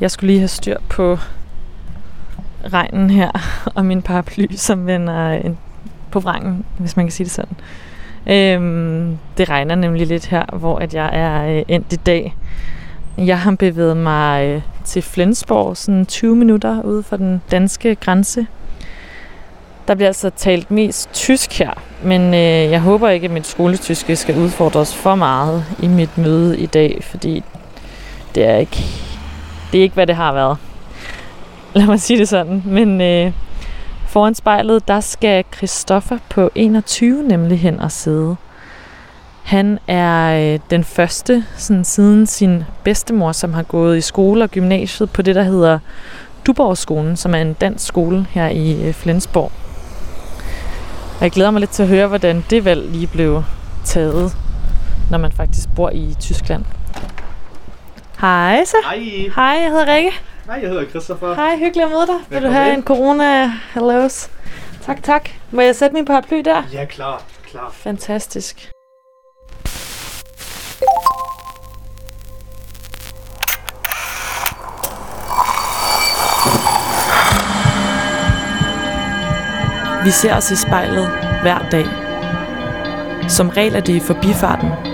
Jeg skulle lige have styr på regnen her, og min paraply, som vender på vrangen, hvis man kan sige det sådan. Øhm, det regner nemlig lidt her, hvor at jeg er øh, endt i dag. Jeg har bevæget mig øh, til Flensborg, sådan 20 minutter ude for den danske grænse. Der bliver altså talt mest tysk her, men øh, jeg håber ikke, at mit skoletyske skal udfordres for meget i mit møde i dag, fordi det er ikke, det er ikke hvad det har været. Lad mig sige det sådan. Men øh, foran spejlet, der skal Christoffer på 21 nemlig hen og sidde. Han er øh, den første sådan siden sin bedstemor, som har gået i skole og gymnasiet på det, der hedder Duborgskolen, som er en dansk skole her i øh, Flensborg. Og jeg glæder mig lidt til at høre, hvordan det valg lige blev taget, når man faktisk bor i Tyskland. Hej så. Hej. Hej, jeg hedder Rikke. Hej, jeg hedder Christopher. Hej, hyggeligt at møde dig. Vil du have ind. en corona hellos? Tak, tak. Må jeg sætte min paraply der? Ja, klar, klar. Fantastisk. Vi ser os i spejlet hver dag. Som regel er det i forbifarten.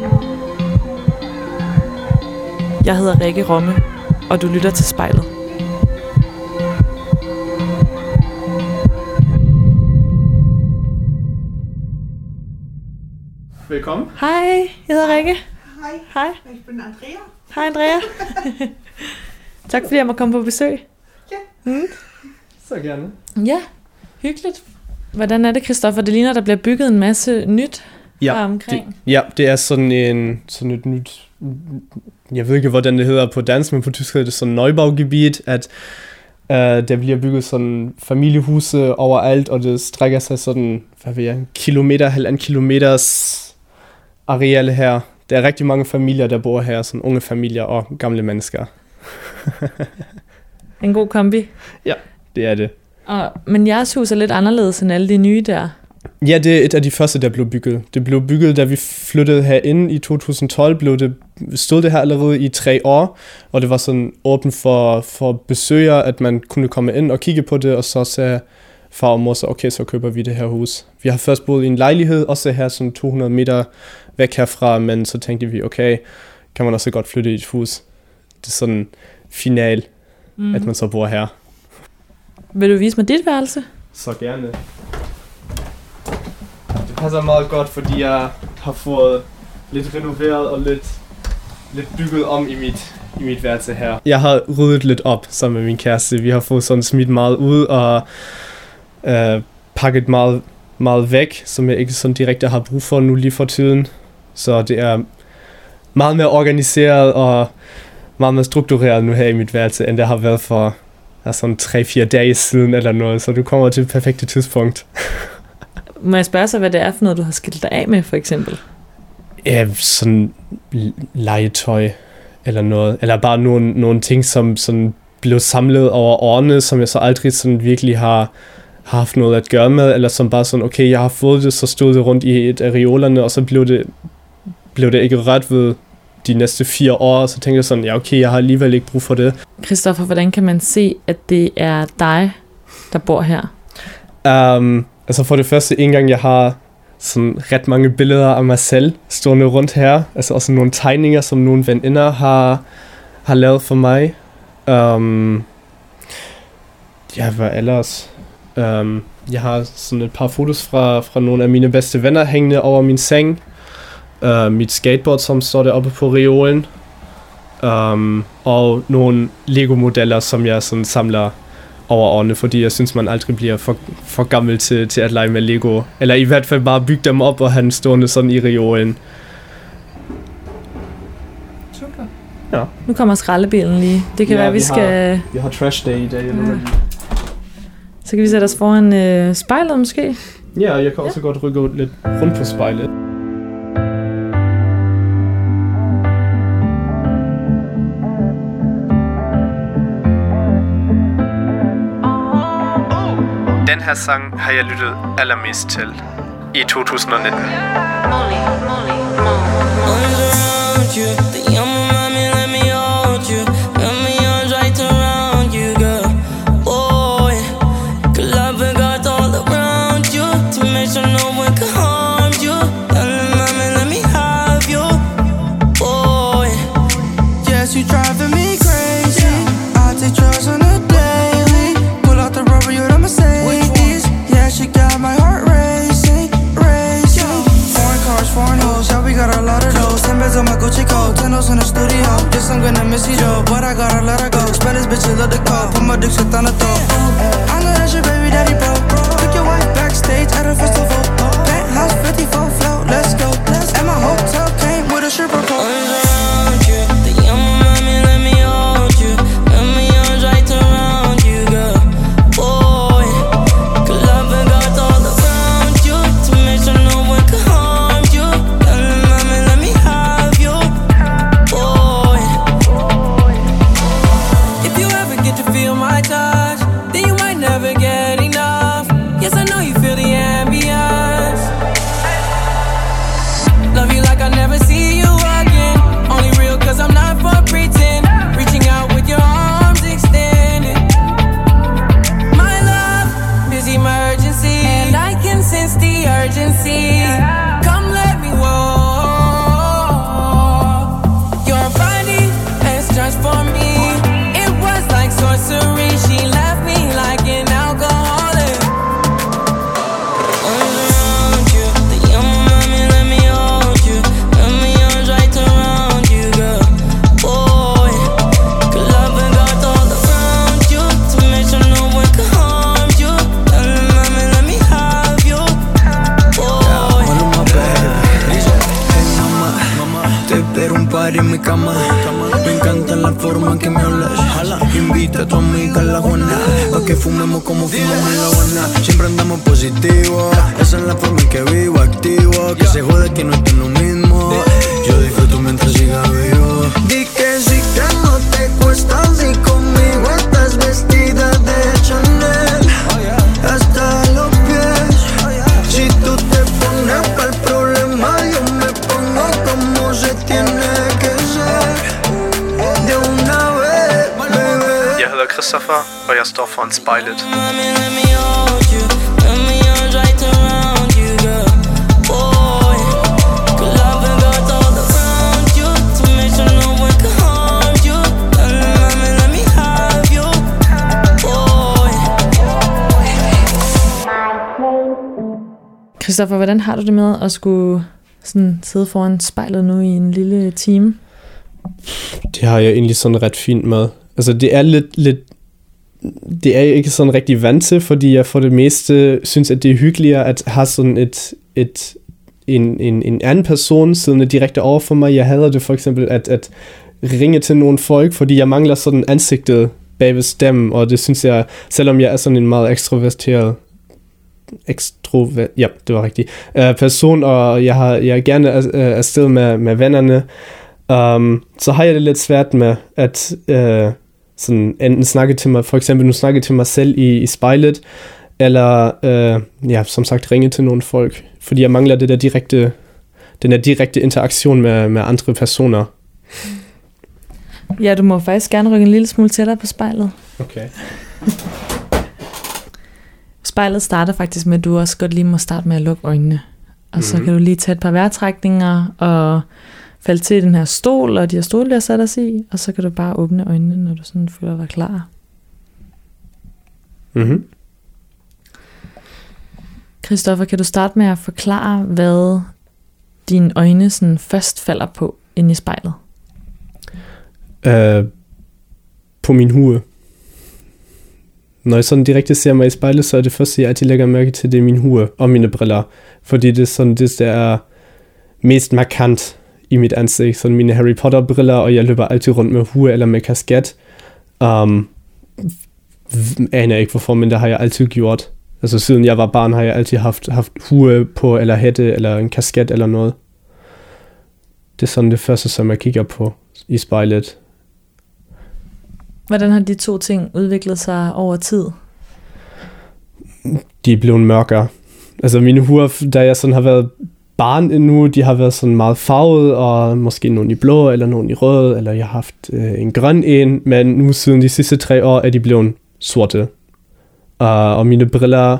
Jeg hedder Rikke Romme, og du lytter til spejlet. Velkommen. Hej, jeg hedder Rikke. Hej, Hej. ich bin Andrea. Hej Andrea. tak fordi jeg må komme på besøg. Så gerne. Ja, hyggeligt. Hvordan er det, Christoffer? Det ligner, der bliver bygget en masse nyt Ja, omkring. det, ja, det er sådan en sådan et nyt jeg ved ikke, hvordan det hedder på dansk, men på tysk hedder det sådan Neubaugebiet, at øh, der bliver bygget sådan familiehuse overalt, og det strækker sig sådan, hvad ved jeg, en kilometer, halvanden kilometers areal her. Der er rigtig mange familier, der bor her, sådan unge familier og gamle mennesker. En god kombi. Det er det. Og, men jeres hus er lidt anderledes end alle de nye der. Ja, det er et af de første, der blev bygget. Det blev bygget, da vi flyttede herind i 2012, blev det, stod det her allerede i tre år, og det var sådan åbent for, for besøgere, at man kunne komme ind og kigge på det, og så sagde far og mor så, okay, så køber vi det her hus. Vi har først boet i en lejlighed, også her sådan 200 meter væk herfra, men så tænkte vi, okay, kan man også godt flytte i et hus. Det er sådan final, Mm. mm. at man så bor her. Vil du vise mig dit værelse? Så gerne. Det passer meget godt, fordi jeg har fået lidt renoveret og lidt, lidt bygget om i mit, i mit værelse her. Jeg har ryddet lidt op sammen med min kæreste. Vi har fået sådan smidt meget ud og øh, pakket meget, meget væk, som jeg ikke sådan direkte har brug for nu lige for tiden. Så det er meget mere organiseret og meget mere struktureret nu her i mit værelse, end det har været for ja, sådan 3-4 dage siden eller noget, så du kommer til det perfekte tidspunkt. Må jeg spørge så, hvad det er for noget, du har skilt dig af med, for eksempel? Ja, sådan legetøj eller noget, eller bare nogle, nogle ting, som sådan blev samlet over årene, som jeg så aldrig sådan virkelig har, har haft noget at gøre med, eller som bare sådan, okay, jeg har fået det, så stod det rundt i et af reolerne, og så blev det, blev det ikke ret ved de næste fire år, og så tænkte jeg sådan, ja okay, jeg har alligevel ikke brug for det. Christoffer, hvordan kan man se, at det er dig, der bor her? Um, altså for det første, en gang jeg har sådan ret mange billeder af mig selv stående rundt her. Altså også nogle tegninger, som nogle veninder har, har lavet for mig. Um, ja, hvad ellers? Jeg har sådan et par fotos fra, fra nogle af mine bedste venner hængende over min seng. Uh, mit skateboard, som står deroppe på reolen. Um, og nogle Lego-modeller, som jeg sådan samler over årene, fordi jeg synes, man aldrig bliver for, for gammel til, til at lege med Lego. Eller i hvert fald bare bygge dem op og have den stående sådan i reolen. Super. Nu kommer skraldebilen lige. Det kan Ja, være, vi vi skal... Vi har trash day i dag. Eller Ja. Så kan vi sætte os foran øh, spejlet måske. Ja, jeg kan også ja. godt rykke lidt rundt på spejlet. Den her sang har jeg lyttet allermest til i 2019. Molly, Molly, Molly. I'm gonna miss you though. But I gotta let her go. Spend this bitch, love the call. Put my dick shit on the throat. I know that's your baby daddy, bro. Christoffer, hvordan har du det med at skulle sådan sidde foran spejlet nu i en lille time? Det har jeg egentlig sådan ret fint med. Altså det er lidt, lidt det er jeg ikke sådan rigtig vant til, fordi jeg for det meste synes, at det er hyggeligere at have sådan et, et en, en, en anden person siddende direkte over for mig. Jeg hader det for eksempel at, at ringe til nogle folk, fordi jeg mangler sådan ansigtet bag ved stemmen, og det synes jeg, selvom jeg er sådan en meget ekstroverteret ekstrovert, ja, det var rigtigt, uh, person, og jeg har jeg er gerne uh, afsted med, med vennerne, um, så har jeg det lidt svært med at uh, sådan enten snakke til mig, for eksempel nu snakke til mig selv i, i spejlet, eller uh, ja, som sagt ringe til nogle folk, fordi jeg mangler det der direkte, den der direkte interaktion med, med andre personer. Ja, du må faktisk gerne rykke en lille smule tættere på spejlet. Okay. Spejlet starter faktisk med, at du også godt lige må starte med at lukke øjnene. Og mm-hmm. så mhm. kan du lige tage et par vejrtrækninger og falde til i den her stol, og de her stole, der sat os i, og så kan du bare åbne øjnene, når du sådan føler dig klar. Mhm. Christoffer, kan du starte med at forklare, hvad dine øjne sådan først falder på inde i spejlet? Uh, på min hue. Når jeg sådan direkte ser mig i spejlet, så er det første, jeg altid lægger mærke til, det er min hue og mine briller. Fordi det er sådan det, der er mest markant i mit ansigt. Sådan mine Harry Potter briller, og jeg løber altid rundt med hue eller med kasket. Um, aner ikke hvorfor, men det har jeg altid gjort. Altså siden jeg var barn, har jeg altid haft, haft hue på, eller hætte, eller en kasket eller noget. Det er sådan det første, som jeg kigger på. Hvordan har de to ting udviklet sig over tid? De er blevet mørkere. Altså mine huer, da jeg sådan har været barn endnu, de har været sådan meget farvet, og måske nogle i blå, eller nogle i rød, eller jeg har haft øh, en grøn en, men nu siden de sidste tre år er de blevet sorte. Uh, og mine briller,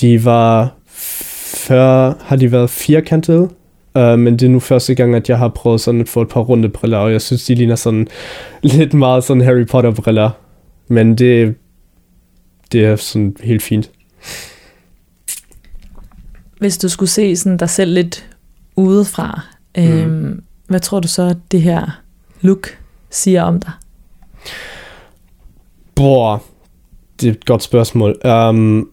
de var før har de været firkantede, uh, men det er nu første gang, at jeg har prøvet sådan at få et par runde briller, og jeg synes, de ligner sådan lidt meget sådan Harry Potter briller. Men det, det er sådan helt fint. Hvis du skulle se sådan dig selv lidt udefra, mm. øhm, hvad tror du så, at det her look siger om dig? Bror, det er et godt spørgsmål. Um,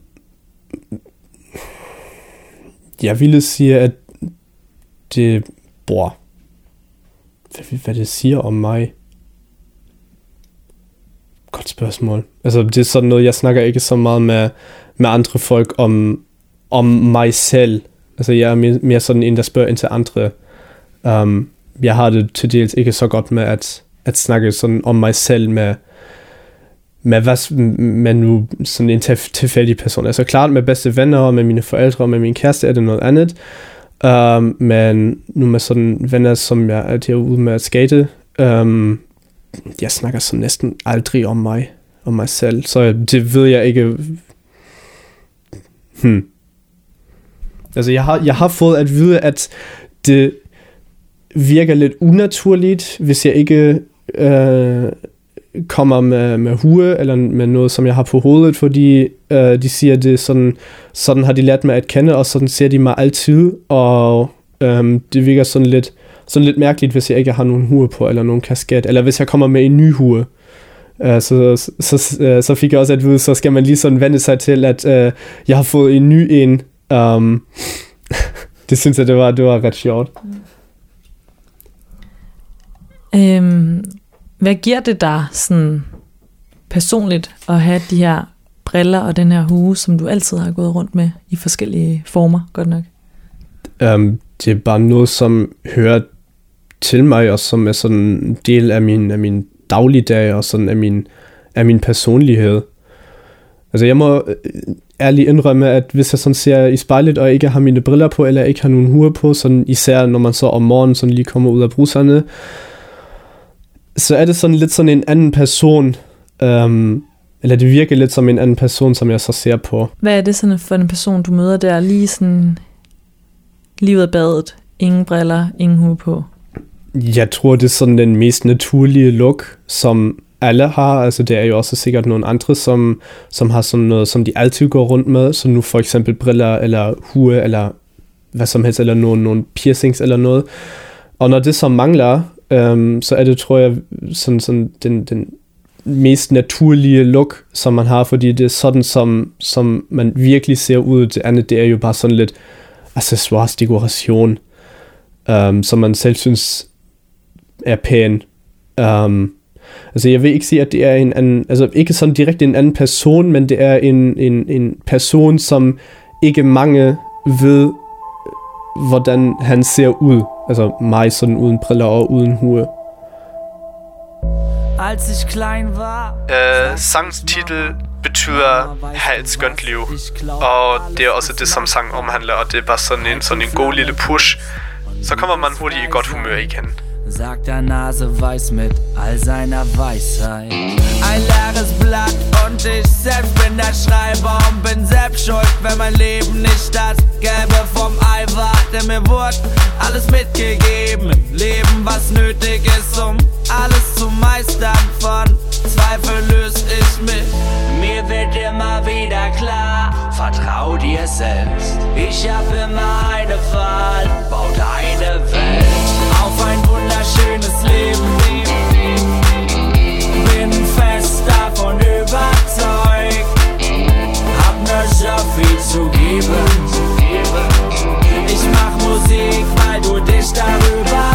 jeg ville sige, at det... Bror, hvad, hvad det siger om mig? Godt spørgsmål. Altså, det er sådan noget, jeg snakker ikke så meget med, med andre folk om, om mig selv. Altså, jeg er mere, mere sådan en, der spørger ind til andre. Um, jeg har det til dels ikke så godt med at, at snakke sådan om mig selv med, med, hvad, man nu sådan en tilfældig person. Altså klart med bedste venner og med mine forældre og med min kæreste er det noget andet. Um, men nu med sådan venner, som jeg er ude med at skate, um, jeg snakker så næsten aldrig om mig, om mig selv. Så det ved jeg ikke. Hmm. Altså jeg har, jeg har fået at vide, at det virker lidt unaturligt, hvis jeg ikke øh, kommer med, med hue eller med noget, som jeg har på hovedet, fordi øh, de siger, det sådan, sådan har de lært mig at kende, og sådan ser de mig altid, og øh, det virker sådan lidt, sådan lidt mærkeligt, hvis jeg ikke har nogen hue på, eller nogen kasket, eller hvis jeg kommer med en ny hue. Uh, så, så, så, øh, så fik jeg også at vide, så skal man lige sådan vende sig til, at uh, jeg har fået en ny en. Um, det synes jeg, det var, det var ret sjovt. Øhm, hvad giver det dig sådan personligt at have de her briller og den her hue, som du altid har gået rundt med i forskellige former, godt nok? Um, det er bare noget, som hører til mig, og som er sådan en del af min, af min dagligdag, og sådan af min, af min personlighed. Altså jeg må øh, ærligt indrømme, at hvis jeg sådan ser i spejlet, og ikke har mine briller på, eller ikke har nogen hue på, sådan især når man så om morgenen sådan lige kommer ud af bruserne, så er det sådan lidt sådan en anden person, um, eller det virker lidt som en anden person, som jeg så ser på. Hvad er det sådan for en person, du møder der lige sådan af badet? Ingen briller, ingen hue på? Jeg tror, det er sådan den mest naturlige look, som alle har. Altså det er jo også sikkert nogle andre, som, som har sådan noget, som de altid går rundt med. Så nu for eksempel briller, eller hue, eller hvad som helst, eller nogle, nogle piercings eller noget. Og når det så mangler, øhm, så er det, tror jeg, sådan, sådan den, den mest naturlige look, som man har, fordi det er sådan, som, som man virkelig ser ud. Det andet, det er jo bare sådan lidt accessoires, dekoration, øhm, som man selv synes er pæn. Um, altså jeg vil ikke sige, at det er en anden, altså ikke sådan direkte en anden person, men det er en, en, en person, som ikke mange ved, hvordan han ser ud. Altså mig sådan uden briller og uden hue. Als ich klein var... Uh, sangstitel betyder Hals gønt liv. Og det er også det, som sang omhandler, og det er bare sådan en, sådan en god lille push. Så kommer man hurtigt i godt humør igen. Sagt der Nase weiß mit all seiner Weisheit. Ein leeres Blatt und ich selbst bin der Schreiber und bin selbst schuld, wenn mein Leben nicht das Gelbe vom Ei war. Denn mir wurde alles mitgegeben Leben, was nötig ist, um alles zu meistern. Von Zweifel löse ich mich. Mir wird immer wieder klar, vertrau dir selbst. Ich hab immer eine Wahl, bau deine Welt Bin fest davon überzeugt, hab nur so viel zu geben. Ich mach Musik, weil du dich darüber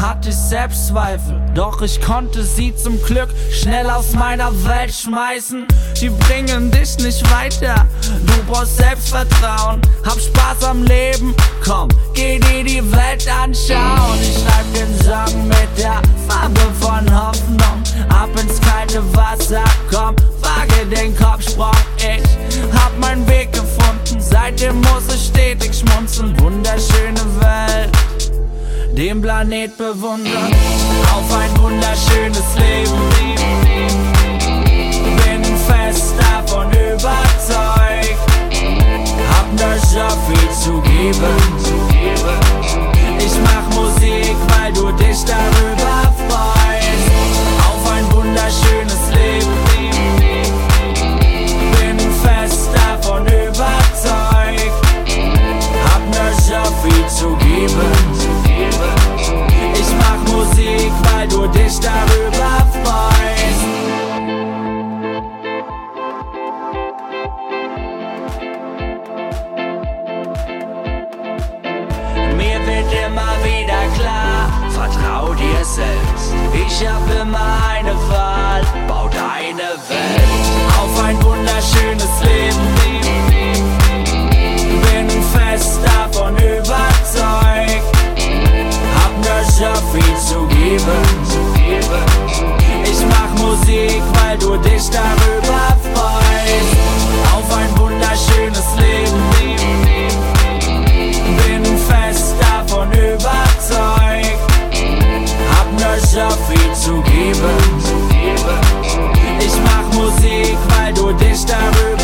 hatte ich Selbstzweifel, doch ich konnte sie zum Glück schnell aus meiner Welt schmeißen. Die bringen dich nicht weiter, du brauchst Selbstvertrauen. Hab Spaß am Leben, komm, geh dir die Welt anschauen. Ich schreib den Song mit der Farbe von Hoffnung. Ab ins kalte Wasser, komm, wage den Kopfsprung. Ich hab meinen Weg gefunden, seitdem muss ich stetig schmunzeln. Wunderschöne Welt den Planet bewundern, auf ein wunderschönes Leben. Bin fest davon überzeugt, hab nur so viel zu geben. Ich mach Musik, weil du dich darüber freust, auf ein wunderschönes Leben. Bin fest davon überzeugt, hab nur so viel zu geben. Du dich darüber freust. Mir wird immer wieder klar, vertrau dir selbst. Ich hab immer eine Wahl, bau deine Welt auf ein wunderschönes Leben. Bin fest davon überzeugt so viel zu geben. Ich mach Musik, weil du dich darüber freust. Auf ein wunderschönes Leben. Bin fest davon überzeugt. Hab so viel zu geben. Ich mach Musik, weil du dich darüber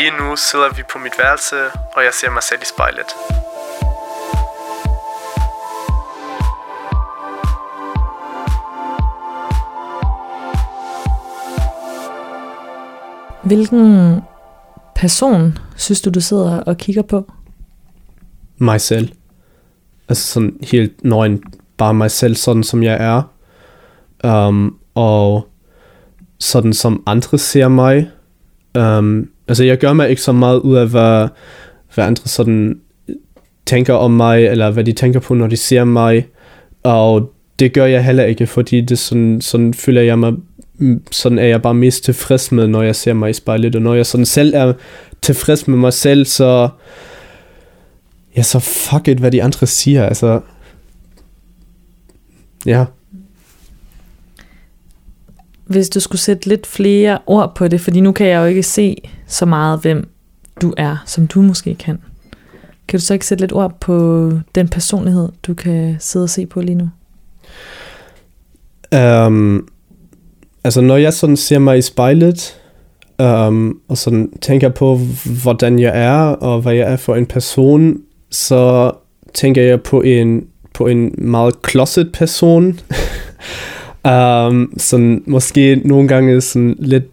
Lige nu sidder vi på mit værelse, og jeg ser mig selv i spejlet. Hvilken person synes du, du sidder og kigger på? Mig selv. Altså sådan helt nøgen, bare mig selv, sådan som jeg er. Um, og sådan som andre ser mig. Um, altså jeg gør mig ikke så meget ud af, hvad, hvad andre sådan tænker om mig, eller hvad de tænker på, når de ser mig. Og det gør jeg heller ikke, fordi det sådan, sådan føler jeg mig, mm, sådan er jeg bare mest tilfreds med, når jeg ser mig i spejlet, og når jeg sådan selv er tilfreds med mig selv, så ja, så fuck it, hvad de andre siger, altså ja. Hvis du skulle sætte lidt flere ord på det, fordi nu kan jeg jo ikke se så meget, hvem du er, som du måske kan. Kan du så ikke sætte lidt ord på den personlighed, du kan sidde og se på lige nu? Um, altså når jeg sådan ser mig i spejlet, um, og sådan tænker på, hvordan jeg er, og hvad jeg er for en person, så tænker jeg på en, på en meget closet person. um, sådan måske nogle gange sådan lidt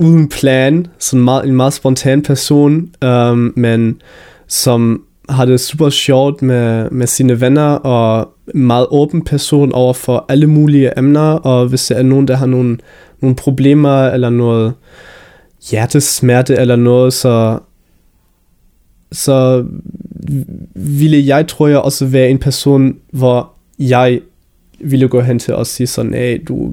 uden plan, sådan meget, en meget spontan person, øhm, men som har det super sjovt med, med sine venner, og en meget åben person over for alle mulige emner, og hvis der er nogen, der har nogle, nogle problemer, eller noget hjertesmerte, eller noget, så, så ville jeg, tror jeg, også være en person, hvor jeg ville gå hen til og sige sådan, hey, du,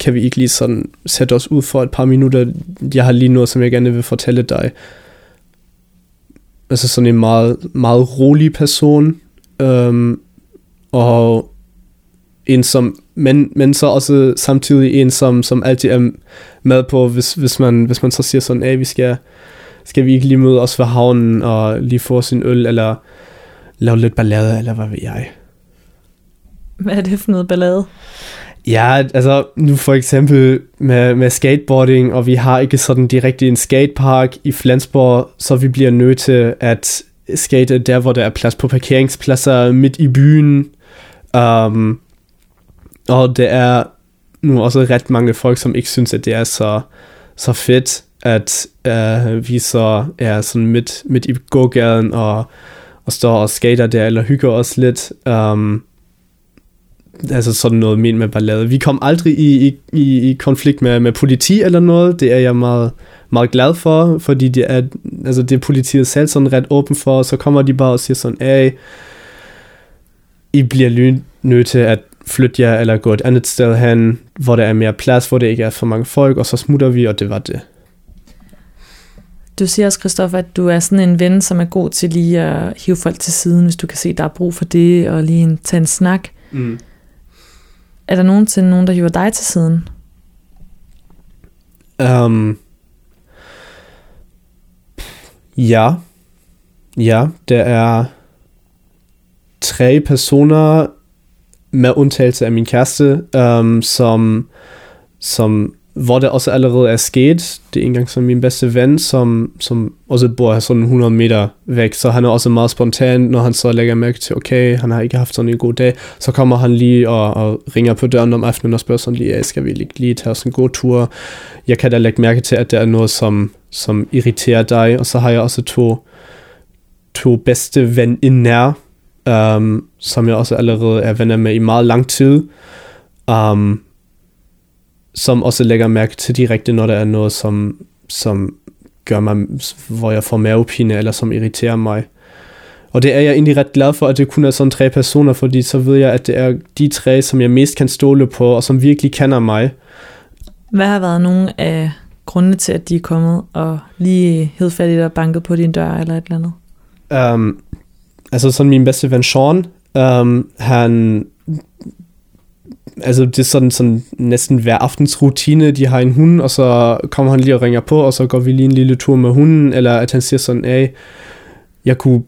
kan vi ikke lige sådan sætte os ud for et par minutter, jeg har lige noget, som jeg gerne vil fortælle dig. Altså sådan en meget, meget rolig person, øhm, og en som, men, men så også samtidig en, som, som altid er med på, hvis, hvis, man, hvis man så siger sådan, at vi skal, skal vi ikke lige møde os ved havnen og lige få sin øl, eller lave lidt ballade, eller hvad ved jeg. Hvad er det for noget ballade? Ja, altså nu for eksempel med, med skateboarding, og vi har ikke sådan direkte en skatepark i Flensborg, så vi bliver til at skate der, hvor der er plads på parkeringspladser midt i byen. Um, og det er nu også ret mange folk, som ikke synes, at det er så, så fedt, at uh, vi så er sådan midt, midt i gågaden og, og skater der, eller hygger os lidt. Um, altså sådan noget ment med ballade. Vi kom aldrig i, i, i, i konflikt med, med politi eller noget. Det er jeg meget, meget glad for, fordi det er, altså det er politiet selv sådan ret åben for, og så kommer de bare og siger sådan, hey, I bliver nødt til at flytte jer eller gå et andet sted hen, hvor der er mere plads, hvor det ikke er for mange folk, og så smutter vi, og det var det. Du siger også, Christoffer, at du er sådan en ven, som er god til lige at hive folk til siden, hvis du kan se, der er brug for det, og lige en, tage en snak. Mm. Er der nogensinde nogen, der hiver dig til siden? Um, ja. Ja, der er tre personer, med undtagelse af min kæreste, um, som, som hvor det også allerede er sket. Det er engang som min bedste ven, som, som også bor sådan 100 meter væk, så han er også meget spontan, når han så lægger mærke til, okay, han har ikke haft sådan en god dag, så kommer han lige og, og ringer på døren om aftenen og spørger sådan lige, skal vi lige, lige tage os en god tur? Jeg kan da lægge mærke til, at det er noget, som, som irriterer dig, og så har jeg også to, to bedste veninder, um, som jeg også allerede er venner med i meget lang tid. Um, som også lægger mærke til direkte, når der er noget, som, som gør mig, hvor jeg får mavepine, eller som irriterer mig. Og det er jeg egentlig ret glad for, at det kun er sådan tre personer, fordi så ved jeg, at det er de tre, som jeg mest kan stole på, og som virkelig kender mig. Hvad har været nogle af grundene til, at de er kommet og lige hed fat i dig og banket på din dør eller et eller andet? Um, altså sådan min bedste ven Sean, um, han altså det er sådan, sådan næsten hver aftens rutine, de har en hund, og så kommer han lige og ringer på, og så går vi lige en lille tur med hunden, eller at han siger sådan, af, jeg kunne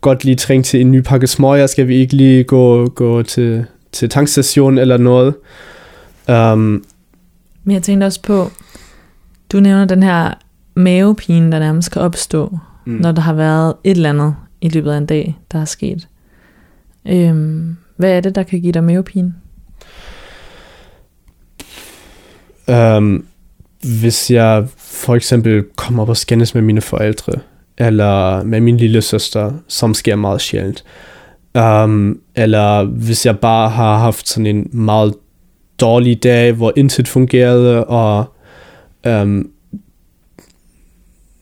godt lige trænge til en ny pakke smøger, skal vi ikke lige gå, gå til, til tankstationen eller noget. Um, Men jeg tænkte også på, du nævner den her mavepine, der nærmest kan opstå, mm. når der har været et eller andet i løbet af en dag, der er sket. Um, hvad er det, der kan give dig mavepine? Um, hvis jeg for eksempel kommer op og skændes med mine forældre, eller med min lille søster, som sker meget sjældent. Um, eller hvis jeg bare har haft sådan en meget dårlig dag, hvor intet fungerede, og um,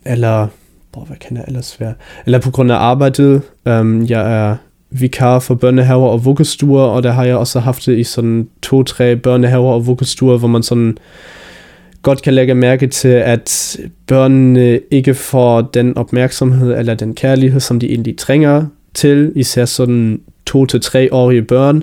eller, hvor, hvad kan det ellers være? Eller på grund af arbejdet, um, jeg er vikar for børnehaver og vuggestuer, og der har jeg også haft det i sådan to-tre børnehaver og vuggestuer, hvor man sådan godt kan lægge mærke til, at børnene ikke får den opmærksomhed eller den kærlighed, som de egentlig trænger til, især sådan to til tre årige børn,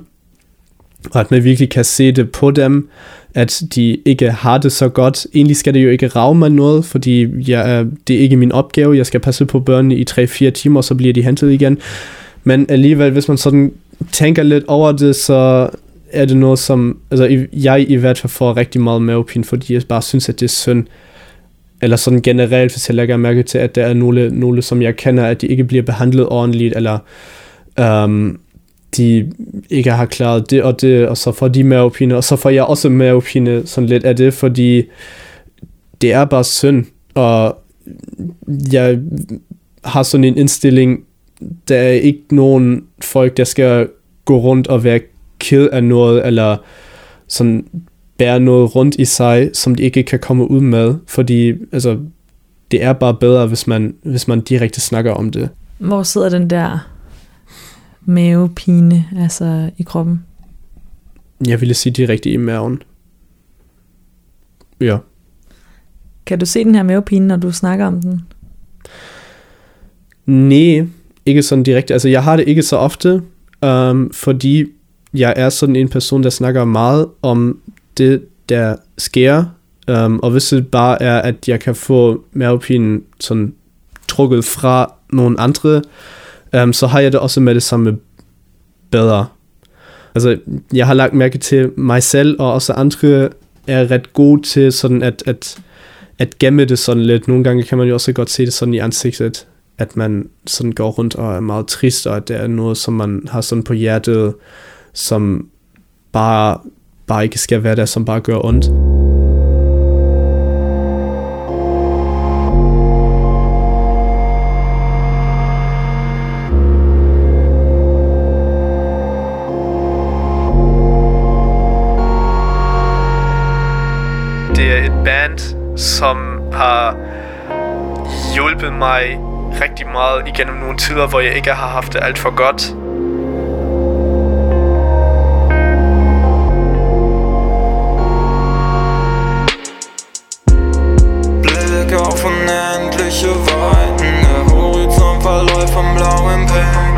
og at man virkelig kan se det på dem, at de ikke har det så godt. Egentlig skal det jo ikke rave mig noget, fordi jeg, det er ikke min opgave. Jeg skal passe på børnene i 3-4 timer, så bliver de hentet igen. Men alligevel, hvis man sådan tænker lidt over det, så er det noget, som altså, jeg i hvert fald får rigtig meget mavepine, fordi jeg bare synes, at det er synd. Eller sådan generelt, hvis jeg lægger mærke til, at der er nogle, nogle som jeg kender, at de ikke bliver behandlet ordentligt, eller um, de ikke har klaret det og det, og så får de mavepine, og så får jeg også mavepine sådan lidt af det, fordi det er bare synd, og jeg har sådan en indstilling, der er ikke nogen folk, der skal gå rundt og være ked af noget, eller sådan bære noget rundt i sig, som de ikke kan komme ud med, fordi altså, det er bare bedre, hvis man, hvis man direkte snakker om det. Hvor sidder den der mavepine altså i kroppen? Jeg ville sige direkte i maven. Ja. Kan du se den her mavepine, når du snakker om den? Nej, ikke sådan direkte. Altså, jeg har det ikke så ofte, um, fordi jeg er sådan en person, der snakker meget om det, der sker. Um, og hvis det bare er, at jeg kan få mavepinen sådan trukket fra nogle andre, um, så har jeg det også med det samme bedre. Altså, jeg har lagt mærke til mig selv, og også andre er ret gode til sådan at, at, at gemme det sådan lidt. Nogle gange kan man jo også godt se det sådan i ansigtet, at man sådan går rundt og er meget trist, og at det er noget, som man har sådan på hjertet, som bare, bare ikke skal være der, som bare gør ondt. Det er et band, som har hjulpet mig rigtig meget igennem nogle tider, hvor jeg ikke har haft det alt for godt. Blick auf unendliche Weiten, der Horizont verläuft vom blauen Pink.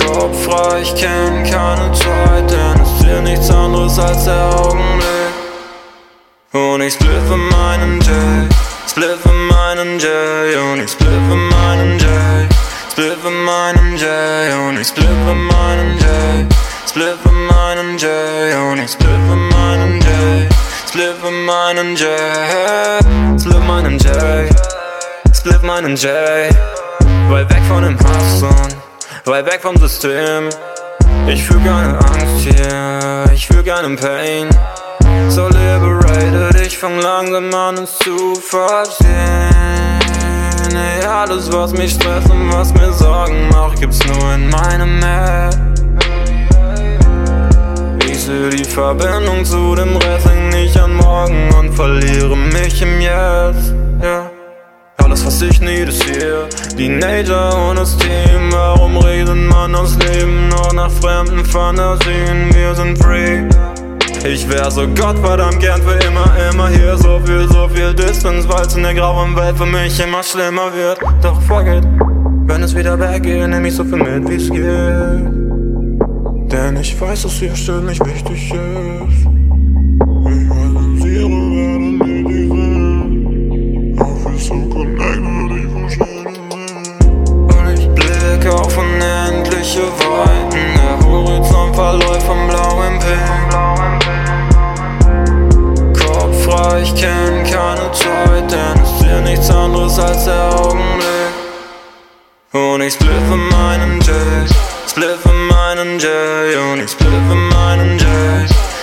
Kopf frei, ich kenn keine Zeit, denn es ist hier nichts anderes als der Augenblick. Und ich spliffe meinen J, spliffe meinen J, und ich spliffe meinen J, spliffe meinen J, und ich spliffe meinen J, spliffe meinen J, und ich spliffe meinen J, spliffe meinen J, spliffe meinen J, spliffe meinen J, weit weg von dem und weit weg vom System. Ich fühl keine Angst hier, ich fühl keinen Pain. So liberated, ich fang langsam an es zu verstehen. Ey, alles was mich stresst und was mir Sorgen macht, gibt's nur in meinem Head. Ich seh die Verbindung zu dem Rest, häng nicht an morgen und verliere mich im Jetzt. Ja. Alles was ich need ist hier, die Nature und das. Warum redet man das Leben nur nach fremden Fantasien? Wir sind free. Ich wär so Gottverdammt gern für immer, immer hier. So viel, so viel Distance, weil's in der grauen Welt für mich immer schlimmer wird. Doch fuck wenn es wieder weggeht, nehm ich so viel mit, wie's geht. Denn ich weiß, dass hier still nicht wichtig ist. Auf unendliche Weiten. Der Horizont verläuft vom blauen Pink Ich kenn keine Zeit Denn es hier nichts anderes als der Augenblick Und ich spliffe meinen J Spliffe meinen J Und ich spliffe meinen J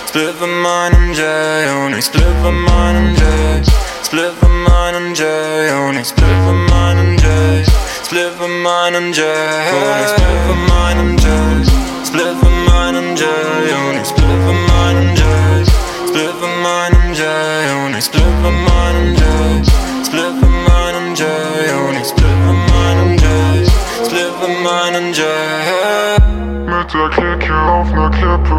Spliffe meinen J Und ich spliffe meinen J Spliffe meinen J Und ich spliffe meinen J Spliffe meinen J Und ich spliffe meinen J Spliffe meinen J Und ich spliffe meinen J Spliffe meinen split my mind and die. Split my mind and die. Only split my mind and die. Split my mind and joy. Mit der Kicke auf ner Klippe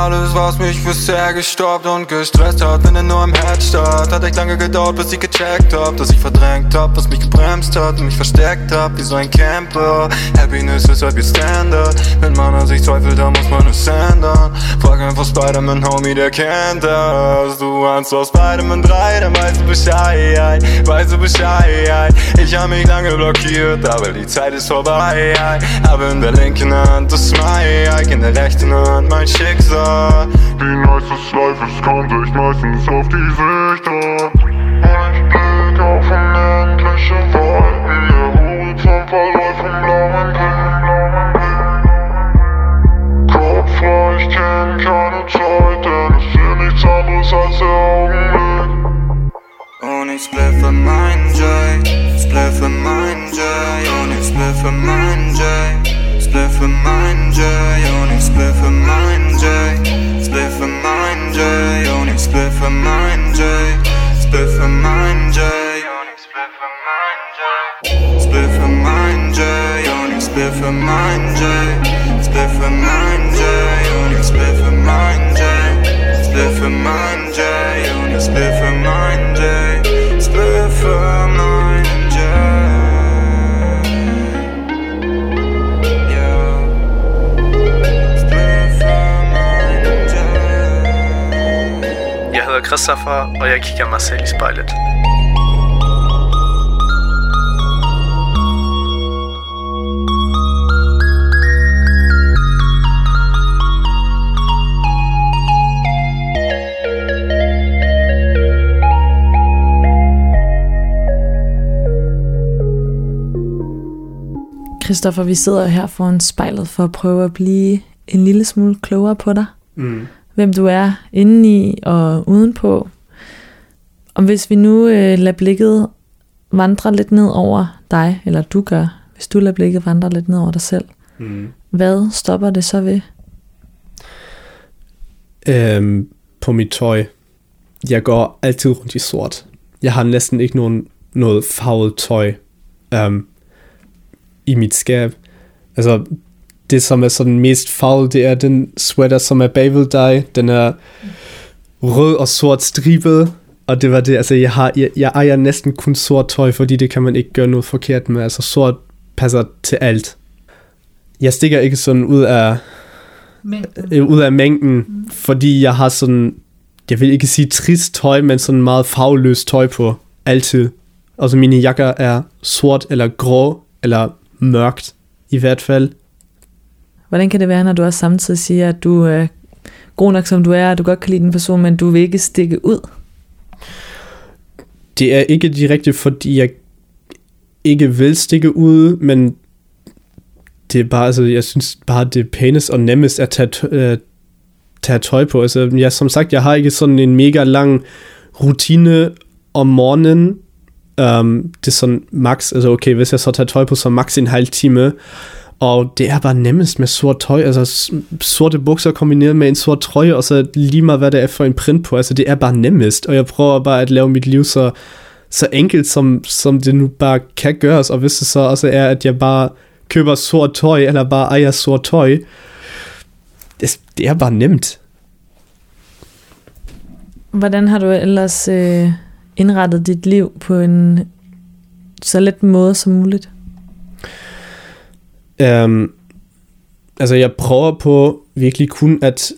Alles was mich bisher gestoppt und gestresst hat, wenn er nur im Herz starrt Hat echt lange gedauert, bis ich gecheckt hab Dass ich verdrängt hab, was mich gebremst hat Und mich versteckt hab, wie so ein Camper. Happiness ist halt wie Standard. Wenn man an sich zweifelt, dann muss man es ändern. Frag einfach Spider-Man, Homie, der kennt das. Du ahnst aus Spider-Man 3, dann weißt du Bescheid. Weißt du Bescheid. Ich hab mich lange blockiert, aber die Zeit ist vorbei. Hab in der linken Hand das Mike In der rechten Hand mein Schicksal Lichter. Die nicest Life kommt sich meistens auf die Sichter. Und ich blick auf unendliche Wolken, der Horizont verläuft im blauen Blick. Kopf leicht hin, keine Zeit, denn es will nichts anderes als der Augenblick. Und ich spliffe mein Jay, spliffe mein Jay, und ich spliffe mein Jay. Split for mine, J, only split for mine, J Split for mine, J, only split for mine, J Split for mine, J, only split for mine, J Split for mine, J, only split for mine, J Split for mine, J, only split for mine, J Split for mine, J, only split Christopher, og jeg kigger mig selv i spejlet. Christoffer, vi sidder her foran spejlet for at prøve at blive en lille smule klogere på dig. Mm. Hvem du er indeni og udenpå. Og hvis vi nu øh, lader blikket vandre lidt ned over dig, eller du gør, hvis du lader blikket vandre lidt ned over dig selv, Mm. hvad stopper det så ved? Øhm, på mit tøj. Jeg går altid rundt i sort. Jeg har næsten ikke nogen, noget farvet tøj øhm, i mit skab. Altså, det som er sådan mest farvet, det er den sweater, som er bagved dig. Den er rød og sort stribet. Og det var det, altså jeg, har, jeg, jeg ejer næsten kun sort tøj, fordi det kan man ikke gøre noget forkert med. Altså sort passer til alt. Jeg stikker ikke sådan ud af, øh, ud af mængden, mm. fordi jeg har sådan, jeg vil ikke sige trist tøj, men sådan meget farveløst tøj på, altid. Altså mine jakker er sort eller grå, eller mørkt i hvert fald. Hvordan kan det være, når du også samtidig siger, at du er god nok som du er, og du godt kan lide den person, men du vil ikke stikke ud? Det er ikke direkte, fordi jeg ikke vil stikke ud, men det er bare, altså, jeg synes bare, det er pænest og nemmest at tage, tø- øh, tage tøj på. Altså, jeg, som sagt, jeg har ikke sådan en mega lang rutine om morgenen. Um, det er sådan max, altså okay, hvis jeg så tager tøj på, så max en halv time. Og det er bare nemmest med sort tøj, altså sorte bukser kombineret med en sort trøje, og så lige meget hvad det er for en print på, altså det er bare nemmest, og jeg prøver bare at lave mit liv så, så enkelt, som, som det nu bare kan gøres, og hvis det så også er, at jeg bare køber sort tøj, eller bare ejer sort tøj, det, det er bare nemt. Hvordan har du ellers øh, indrettet dit liv på en så let måde som muligt? Um, altså jeg prøver på virkelig kun at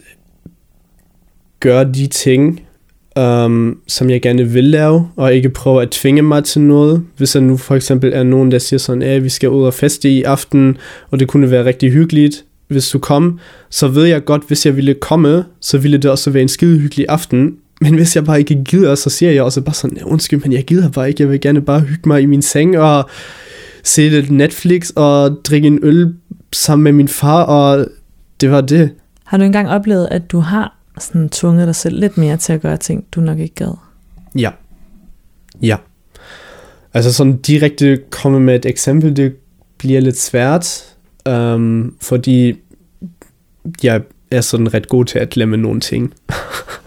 gøre de ting, um, som jeg gerne vil lave, og ikke prøve at tvinge mig til noget. Hvis der nu for eksempel er nogen, der siger sådan, at vi skal ud og feste i aften, og det kunne være rigtig hyggeligt, hvis du kom, så ved jeg godt, hvis jeg ville komme, så ville det også være en skide hyggelig aften. Men hvis jeg bare ikke gider, så siger jeg også bare sådan, undskyld, men jeg gider bare ikke, jeg vil gerne bare hygge mig i min seng, og se lidt Netflix, og drikke en øl sammen med min far, og det var det. Har du engang oplevet, at du har sådan tvunget dig selv lidt mere til at gøre ting, du nok ikke gad? Ja. Ja. Altså sådan direkte komme med et eksempel, det bliver lidt svært, um, fordi jeg er sådan ret god til at glemme nogle ting.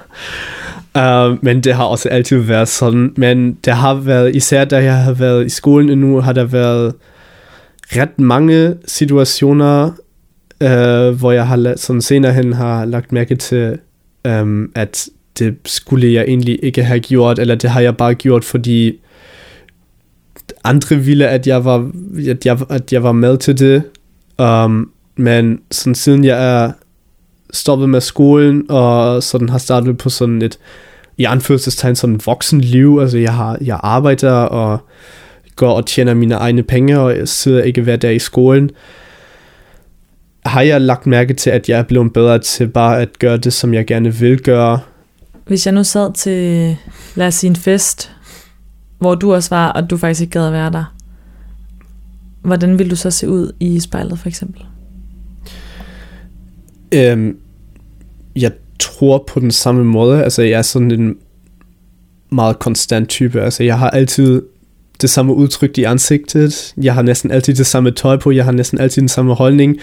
uh, men det har også altid været sådan. Men der har været, især da jeg har været i skolen endnu, har der været ret mange situationer, uh, hvor jeg har sådan senere hen har lagt mærke til, um, at det skulle jeg egentlig ikke have gjort, eller det har jeg bare gjort, fordi andre ville, at jeg var, at jeg, at jeg var med til det. Um, men sådan siden jeg er stoppet med skolen, og sådan har startet på sådan et, i anførselstegn, sådan voksenliv, altså jeg, har, jeg arbejder, og går og tjener mine egne penge, og jeg sidder ikke hver dag i skolen, har jeg lagt mærke til, at jeg er blevet bedre til bare at gøre det, som jeg gerne vil gøre, Hvis jeg nu sad til, lad os sige en fest, hvor du også var, og du faktisk ikke gad at være der, hvordan ville du så se ud i spejlet for eksempel? Øhm, jeg tror på den samme måde. Altså, jeg er sådan en meget konstant type. Altså, jeg har altid det samme udtryk i ansigtet. Jeg har næsten altid det samme tøj på. Jeg har næsten altid den samme holdning.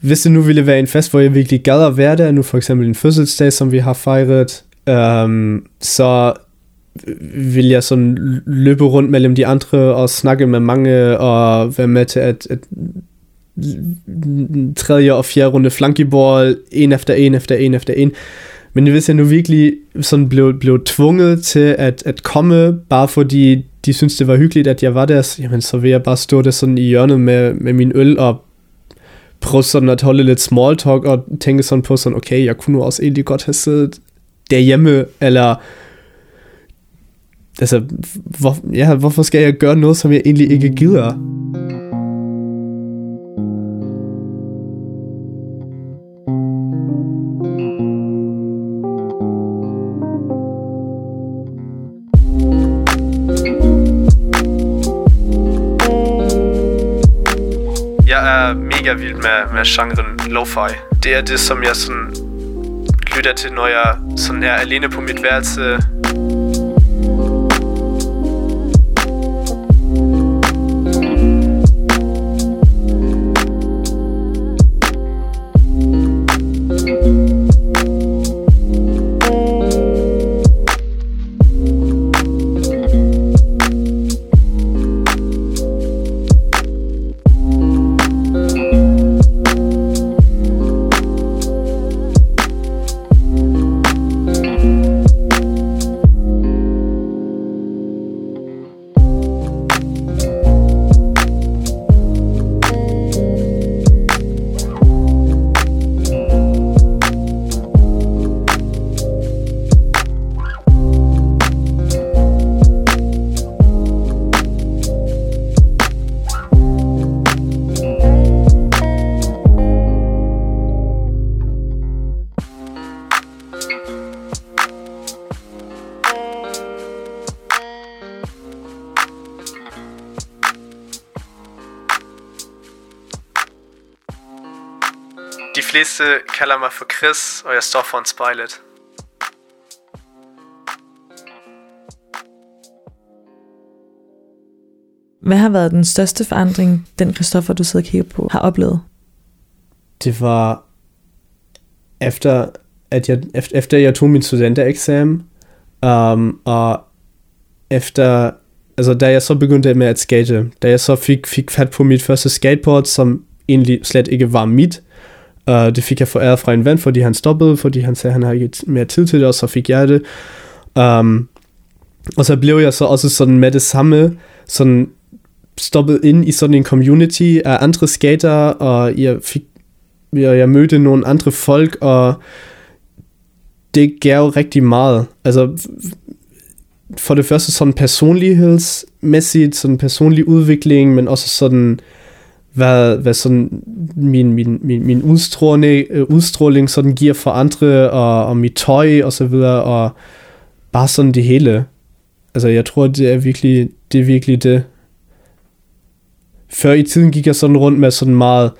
Hvis det nu ville være en fest, hvor jeg virkelig gad at være der, nu for eksempel en fødselsdag, som vi har fejret, øhm, så vil jeg sådan løbe rundt mellem de andre og snakke med mange og være med til at, at tredje og fjerde runde flankeball, en efter en efter en efter en. Men hvis jeg nu virkelig sådan blev, blev tvunget til at, at komme, bare fordi de synes det var hyggeligt, at jeg var der, så, jamen, så vil jeg bare stå der sådan i hjørnet med, med min øl og prøve sådan at holde lidt small talk og tænke sådan på sådan, okay, jeg kunne nu også egentlig godt have siddet derhjemme, eller altså, hvor, ja, hvorfor skal jeg gøre noget, som jeg egentlig ikke gider? Med genren lo-fi. Det er det, som jeg sådan lytter til, når jeg alene på mit værelse. Fleste kalder mig for Chris, og jeg står foran spejlet. Hvad har været den største forandring, den Christoffer, du sidder og kigger på, har oplevet? Det var efter, at jeg, efter, efter jeg tog min studentereksamen, um, og efter, altså da jeg så begyndte med at skate, da jeg så fik, fik fat på mit første skateboard, som egentlig slet ikke var mit, uh, det fik jeg foræret fra en ven, fordi han stoppede, fordi han sagde, at han har ikke mere tid til det, og så fik jeg det. Um, og så blev jeg så også sådan med det samme, sådan stoppet ind i sådan en community af andre skater, og jeg fik jeg, jeg mødte nogle andre folk, og det gav rigtig meget. Altså, for det første sådan personlighedsmæssigt, sådan personlig udvikling, men også sådan, hvad, hvad sådan min, min, min, min udstråling, øh, udstråling sådan giver for andre, og, og mit tøj og så videre, og bare sådan det hele. Altså, jeg tror, det er virkelig det, er virkelig det. Før i tiden gik jeg sådan rundt med sådan meget,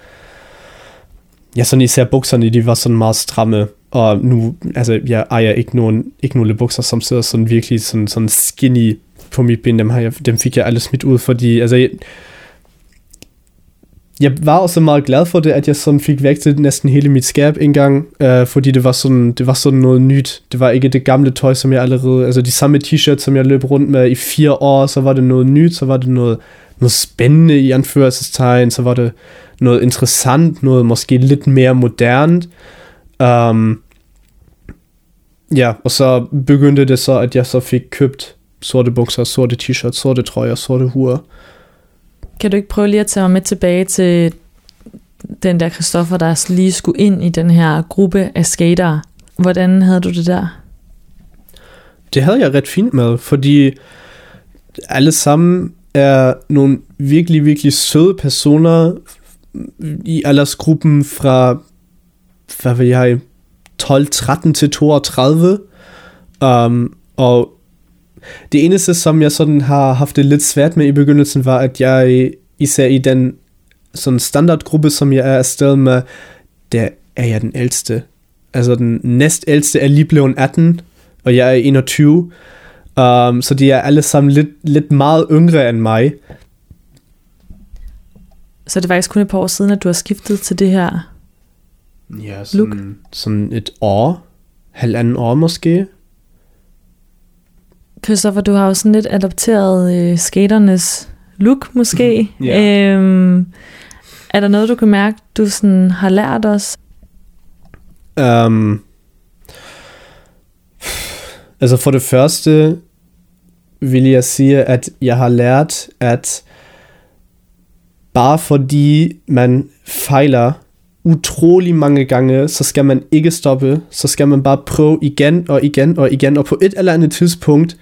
ja, sådan især bukserne, de var sådan meget stramme, og nu, altså, jeg ejer ikke nogen, ikke nogen bukser, som sidder sådan virkelig sådan, sådan skinny på mit ben, dem, har jeg, dem fik jeg alle smidt ud, fordi, altså, jeg, jeg var også meget glad for det, at jeg sådan fik væk til næsten hele mit skab en gang, øh, fordi det var, sådan, det var sådan noget nyt. Det var ikke det gamle tøj, som jeg allerede, altså de samme t-shirts, som jeg løb rundt med i fire år, så var det noget nyt, så var det noget, noget spændende i anførselstegn, så var det noget interessant, noget måske lidt mere modernt. Um, ja, og så begyndte det så, at jeg så fik købt sorte bukser, sorte t-shirts, sorte trøjer, sorte huer. Kan du ikke prøve lige at tage mig med tilbage til den der Christoffer, der lige skulle ind i den her gruppe af skatere? Hvordan havde du det der? Det havde jeg ret fint med, fordi alle sammen er nogle virkelig, virkelig søde personer i aldersgruppen fra, hvad vil jeg, 12, 13 til 32. Um, og det eneste, som jeg sådan har haft det lidt svært med i begyndelsen, var, at jeg især i den sådan standardgruppe, som jeg er afsted med, der er jeg den ældste. Altså den næstældste er lige blevet 18, og jeg er 21. Um, så de er alle sammen lidt, lidt meget yngre end mig. Så det er faktisk kun et par år siden, at du har skiftet til det her Ja, sådan, look. sådan et år, halvanden år måske. Christoffer, du har jo sådan lidt adopteret øh, skaternes look måske. yeah. øhm, er der noget, du kan mærke, du sådan har lært os? Um, altså for det første vil jeg sige, at jeg har lært, at bare fordi man fejler utrolig mange gange, så skal man ikke stoppe, så skal man bare prøve igen og igen og igen, og på et eller andet tidspunkt,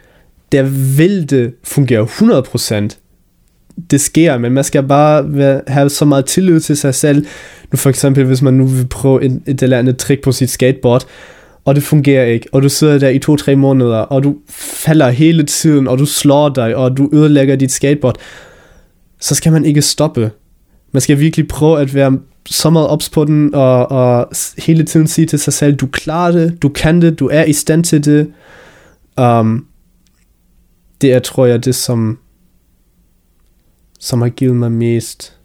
der vil det fungere 100%. Det sker, men man skal bare have så meget tillid til sig selv. Nu for eksempel, hvis man nu vil prøve et, et eller andet trick på sit skateboard, og det fungerer ikke, og du sidder der i to-tre måneder, og du falder hele tiden, og du slår dig, og du ødelægger dit skateboard, så skal man ikke stoppe. Man skal virkelig prøve at være så meget ops på den, og, og hele tiden sige til sig selv, du klarer det, du kan det, du er i stand til det. Um, det er, tror jeg, det, som, som har givet mig mest.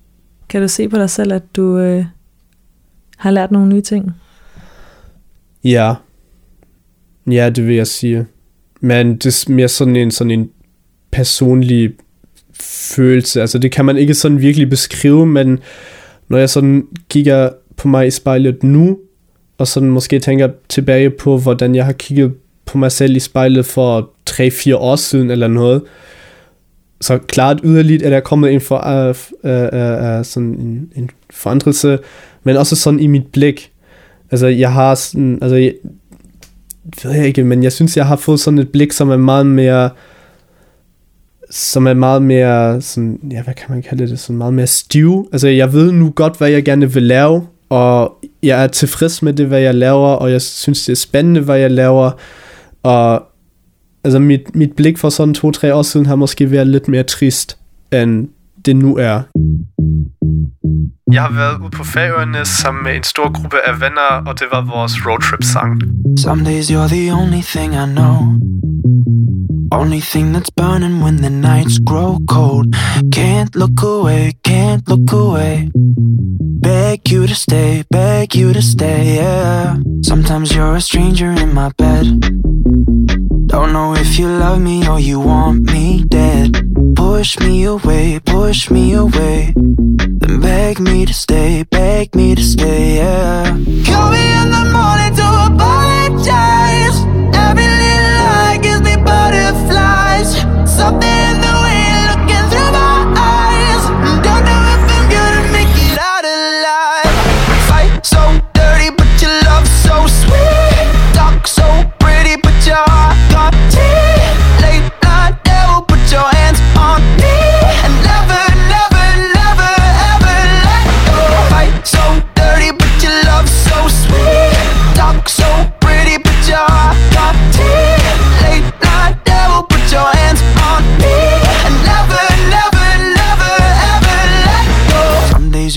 Kan du se på dig selv, at du øh, har lært nogle nye ting? Ja. Ja, det vil jeg sige. Men det er mere sådan en, sådan en personlig følelse. Altså det kan man ikke sådan virkelig beskrive, men når jeg sådan kigger på mig i spejlet nu, og sådan måske tænker tilbage på, hvordan jeg har kigget på mig selv i spejlet for 3-4 år siden eller noget, så klart yderligt er der kommet en, for, uh, uh, uh, sådan en, en forandrelse, men også sådan i mit blik. Altså jeg har sådan, altså jeg, ved jeg ikke, men jeg synes, jeg har fået sådan et blik, som er meget mere som er meget mere, sådan, ja, hvad kan man kalde det, sådan meget mere stiv. Altså, jeg ved nu godt, hvad jeg gerne vil lave, og jeg er tilfreds med det, hvad jeg laver, og jeg synes, det er spændende, hvad jeg laver, og altså, mit, mit blik for sådan to-tre år siden har måske været lidt mere trist, end det nu er. Jeg har været ude på Færøerne sammen med en stor gruppe af venner, og det var vores roadtrip-sang. Some days you're the only thing I know. Only thing that's burning when the nights grow cold. Can't look away, can't look away. Beg you to stay, beg you to stay, yeah. Sometimes you're a stranger in my bed. Don't know if you love me or you want me dead. Push me away, push me away. Then beg me to stay, beg me to stay, yeah. Call me in the morning to apologize.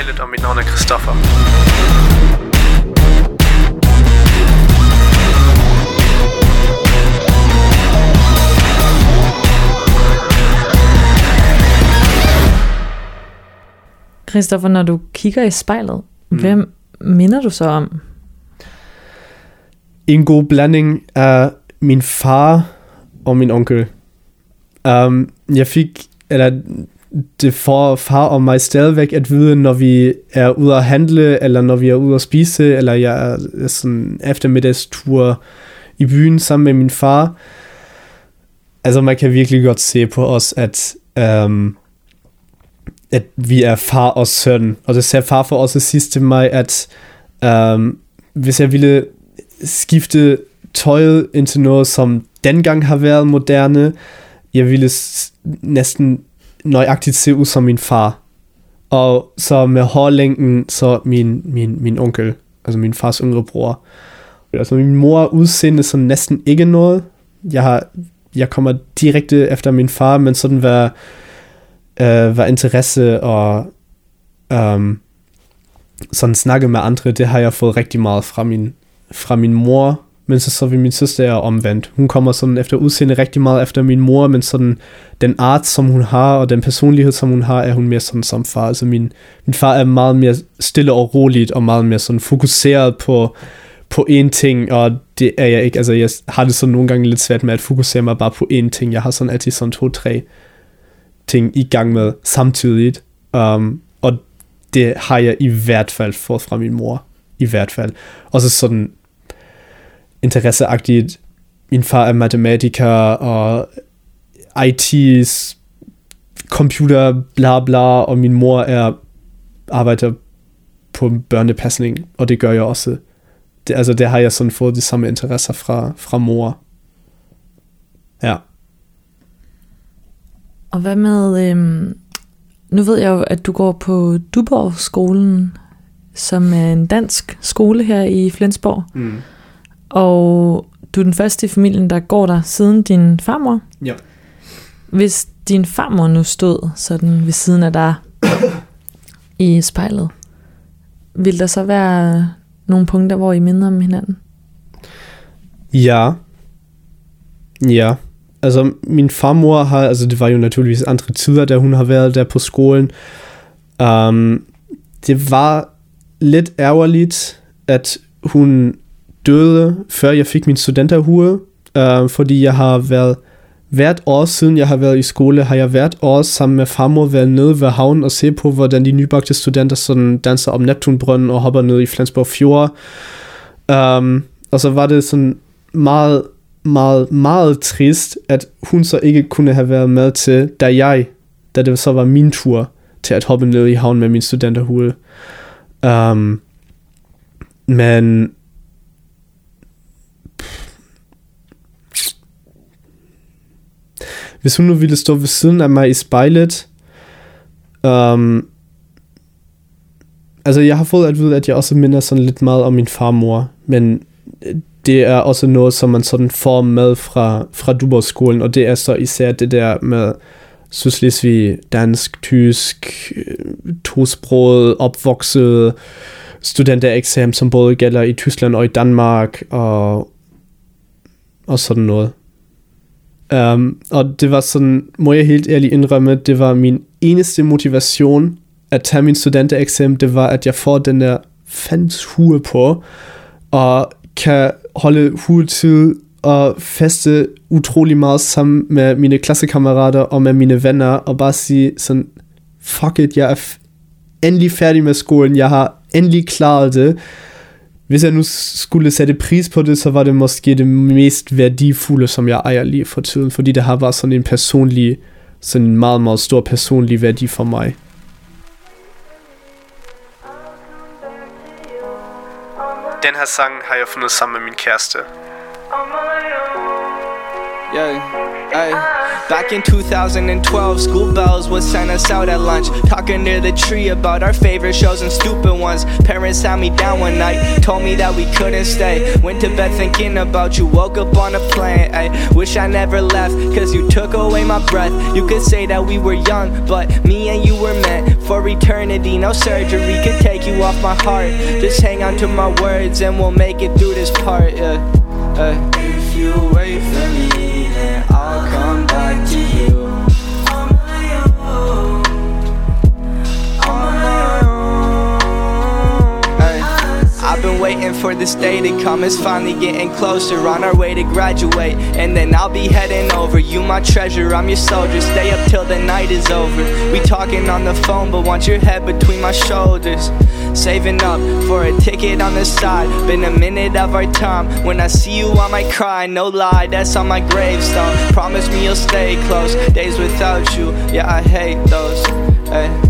Spejlet, og mit navn er Christoffer. Christoffer, når du kigger i spejlet, mm. hvem minder du så om? En god blanding af min far og min onkel. Um, jeg fik, eller det får far og mig stadigvæk at vide, når vi er ude at handle, eller når vi er ude at spise, eller jeg er sådan eftermiddagstur i byen sammen med min far. Altså man kan virkelig godt se på os, at, øhm, at vi er far og søn. Og det sagde far for os at sige til mig, at øhm, hvis jeg ville skifte tøjet ind til noget, som dengang har været moderne, jeg ville næsten nøjagtigt se ud som min far. Og så med hårlængden, så min, min, min onkel, altså min fars yngre bror. Altså min mor udseende sådan næsten ikke noget. Jeg, har, jeg kommer direkte efter min far, men sådan hvad, øh, hvad interesse og um, sådan snakke med andre, det har jeg fået rigtig meget fra min, fra min mor, men så så vi min søster er omvendt. Hun kommer sådan efter udseende rigtig meget efter min mor, men sådan den art, som hun har, og den personlighed, som hun har, er hun mere sådan som far. Altså min, min far er meget mere stille og roligt, og meget mere sådan fokuseret på, på én ting, og det er jeg ikke. Altså jeg har det sådan nogle gange lidt svært med at fokusere mig bare på én ting. Jeg har sådan altid sådan to-tre ting i gang med samtidigt. Um, og det har jeg i hvert fald fået fra min mor. I hvert fald. Og så sådan interesseagtigt min far er matematiker, og IT's computer, bla bla, og min mor er arbejder på børnepasning, og det gør jeg også. Det, altså, det har jeg sådan fået de samme interesser fra, fra mor. Ja. Og hvad med, øhm, nu ved jeg jo, at du går på Duborg-skolen, som er en dansk skole her i Flensborg. Mm. Og du er den første i familien, der går der siden din farmor. Ja. Hvis din farmor nu stod sådan ved siden af dig i spejlet, vil der så være nogle punkter, hvor I minder om hinanden? Ja. Ja. Altså, min farmor har, altså det var jo naturligvis andre tider, da hun har været der på skolen. Um, det var lidt ærgerligt, at hun døde, før jeg fik min studenterhue, øh, fordi jeg har været hvert år siden jeg har været i skole, har jeg hvert år sammen med farmor været nede ved havnen og se på, hvordan de nybagte studenter sådan danser om Neptunbrønden og hopper ned i Flensborg Fjord. Um, og så var det sådan meget, meget, meget trist, at hun så ikke kunne have været med til, da jeg, da det så var min tur til at hoppe ned i havnen med min studenterhue. Um, men hvis hun nu ville stå ved siden af mig i spejlet, um, altså jeg har fået at vide, at jeg også minder sådan lidt meget om min farmor, men øh, det er også noget, som man sådan får med fra, fra Duborg-skolen, og det er så især det der med Sydslesvig, dansk, tysk, øh, tosproget, opvokset studentereksamen, som både gælder i Tyskland og i Danmark, og, og sådan noget. Um, og det var sådan, må jeg helt ærligt indrømme, det var min eneste motivation at tage min studentereksamen, det var, at jeg får den der fans hue på, og kan holde huetid og feste utrolig meget sammen med mine klassekammerater og med mine venner, og bare sige sådan, fuck it, jeg er endelig færdig med skolen, jeg har endelig klaret det. Hvis jeg nu skulle sætte pris på det, så var det måske det mest værdifulde, som jeg ejer lige for tiden, fordi det har bare sådan en personlig, sådan en meget, meget stor personlig værdi for mig. Den her sang har jeg fundet sammen med min kæreste. Yeah, hey. Back in 2012, school bells would send us out at lunch. Talking near the tree about our favorite shows and stupid ones. Parents sat me down one night, told me that we couldn't stay. Went to bed thinking about you, woke up on a plane. Ay. Wish I never left, cause you took away my breath. You could say that we were young, but me and you were meant for eternity. No surgery could take you off my heart. Just hang on to my words and we'll make it through this part. Ay. If you wait waiting for this day to come. It's finally getting closer. On our way to graduate, and then I'll be heading over. You, my treasure, I'm your soldier. Stay up till the night is over. We talking on the phone, but want your head between my shoulders. Saving up for a ticket on the side. Been a minute of our time. When I see you, I might cry. No lie, that's on my gravestone. Promise me you'll stay close. Days without you, yeah, I hate those. Ay.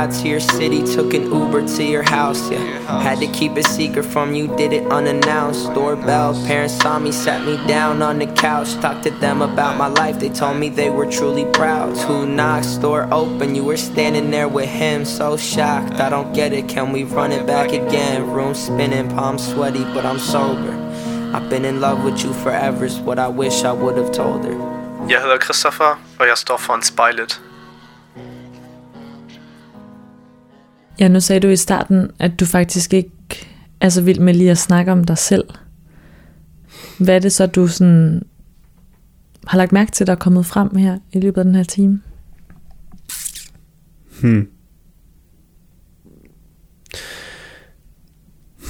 Ride to your city, took an Uber to your house, yeah. Had to keep it secret from you, did it unannounced. Doorbell, parents saw me, sat me down on the couch. Talked to them about my life, they told me they were truly proud. Two knocks, door open, you were standing there with him, so shocked. I don't get it, can we run it back again? Room spinning, palms sweaty, but I'm sober. I've been in love with you forever, is what I wish I would have told her. Jeg hedder Christopher, og jeg står foran Ja, nu sagde du i starten, at du faktisk ikke er så vild med lige at snakke om dig selv. Hvad er det så, du sådan har lagt mærke til, der er kommet frem her i løbet af den her time? Hmm.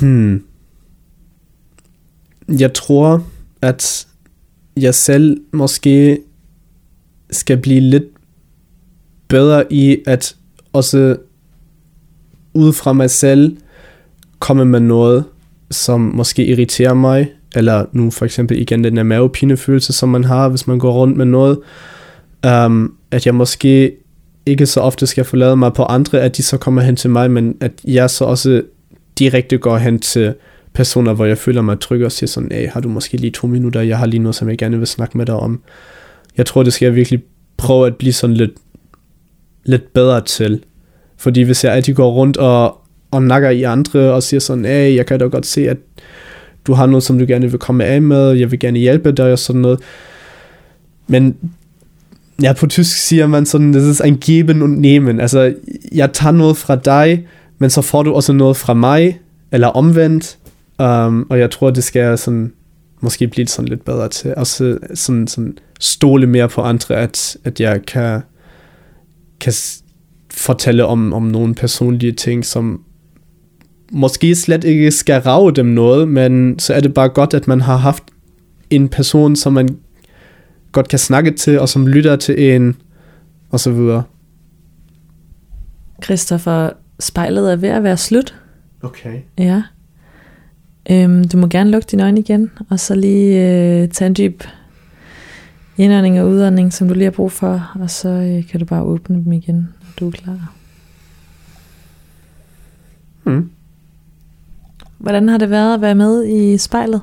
Hmm. Jeg tror, at jeg selv måske skal blive lidt bedre i at også ud fra mig selv komme med noget, som måske irriterer mig, eller nu for eksempel igen den der mavepinefølelse, som man har, hvis man går rundt med noget, um, at jeg måske ikke så ofte skal forlade mig på andre, at de så kommer hen til mig, men at jeg så også direkte går hen til personer, hvor jeg føler mig tryg og siger sådan, hey, har du måske lige to minutter, jeg har lige noget, som jeg gerne vil snakke med dig om. Jeg tror, det skal jeg virkelig prøve at blive sådan lidt, lidt bedre til. Fordi hvis jeg altid går rundt og, og nakker i andre og siger sådan, hey, jeg kan da godt se, at du har noget, som du gerne vil komme af med, jeg vil gerne hjælpe dig og sådan noget. Men ja, på tysk siger man sådan, det er en geben und nehmen. Altså, jeg tager noget fra dig, men så får du også noget fra mig, eller omvendt. Um, og jeg tror, det skal sådan, måske blive sådan lidt bedre til. Også sådan, sådan stole mere på andre, at, at jeg kan, kan fortælle om, om nogle personlige ting, som måske slet ikke skal rave dem noget, men så er det bare godt, at man har haft en person, som man godt kan snakke til, og som lytter til en, og så videre. Christoffer, spejlet er ved at være slut. Okay. Ja. Øhm, du må gerne lukke dine øjne igen, og så lige øh, tage en dyb indånding og udånding, som du lige har brug for, og så øh, kan du bare åbne dem igen, du er klar. Hmm. Hvordan har det været at være med i spejlet?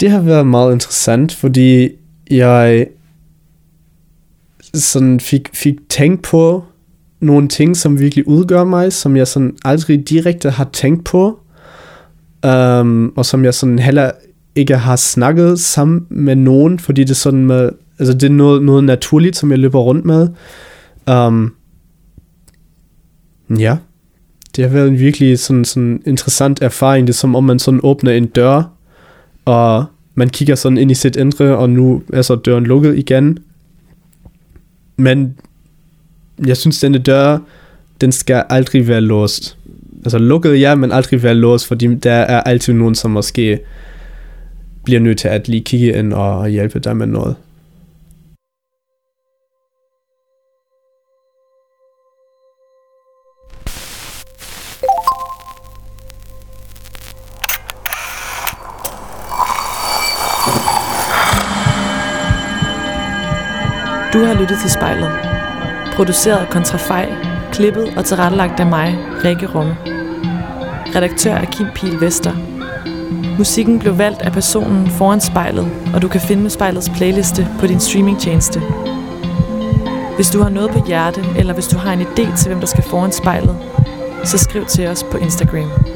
Det har været meget interessant, fordi jeg sådan fik, fik tænkt på nogle ting, som virkelig udgør mig, som jeg sådan aldrig direkte har tænkt på, um, og som jeg sådan heller ikke har snakket sammen med nogen, fordi det sådan med, altså det er noget, noget naturligt, som jeg løber rundt med. Um, ja, det har været en virkelig sådan, sådan interessant erfaring. Det er som om man sådan åbner en dør, og man kigger sådan ind i sit indre, og nu er så døren lukket igen. Men jeg synes, denne dør, den skal aldrig være låst. Altså lukket, ja, men aldrig være låst, fordi der er altid nogen, som måske bliver nødt til at lige kigge ind og hjælpe dig med noget. Har lyttet til spejlet. Produceret af Kontrafej, klippet og tilrettelagt af mig, Rikke Rumme. Redaktør er Kim Pil Vester. Musikken blev valgt af personen foran spejlet, og du kan finde spejlets playliste på din streamingtjeneste. Hvis du har noget på hjerte, eller hvis du har en idé til, hvem der skal foran spejlet, så skriv til os på Instagram.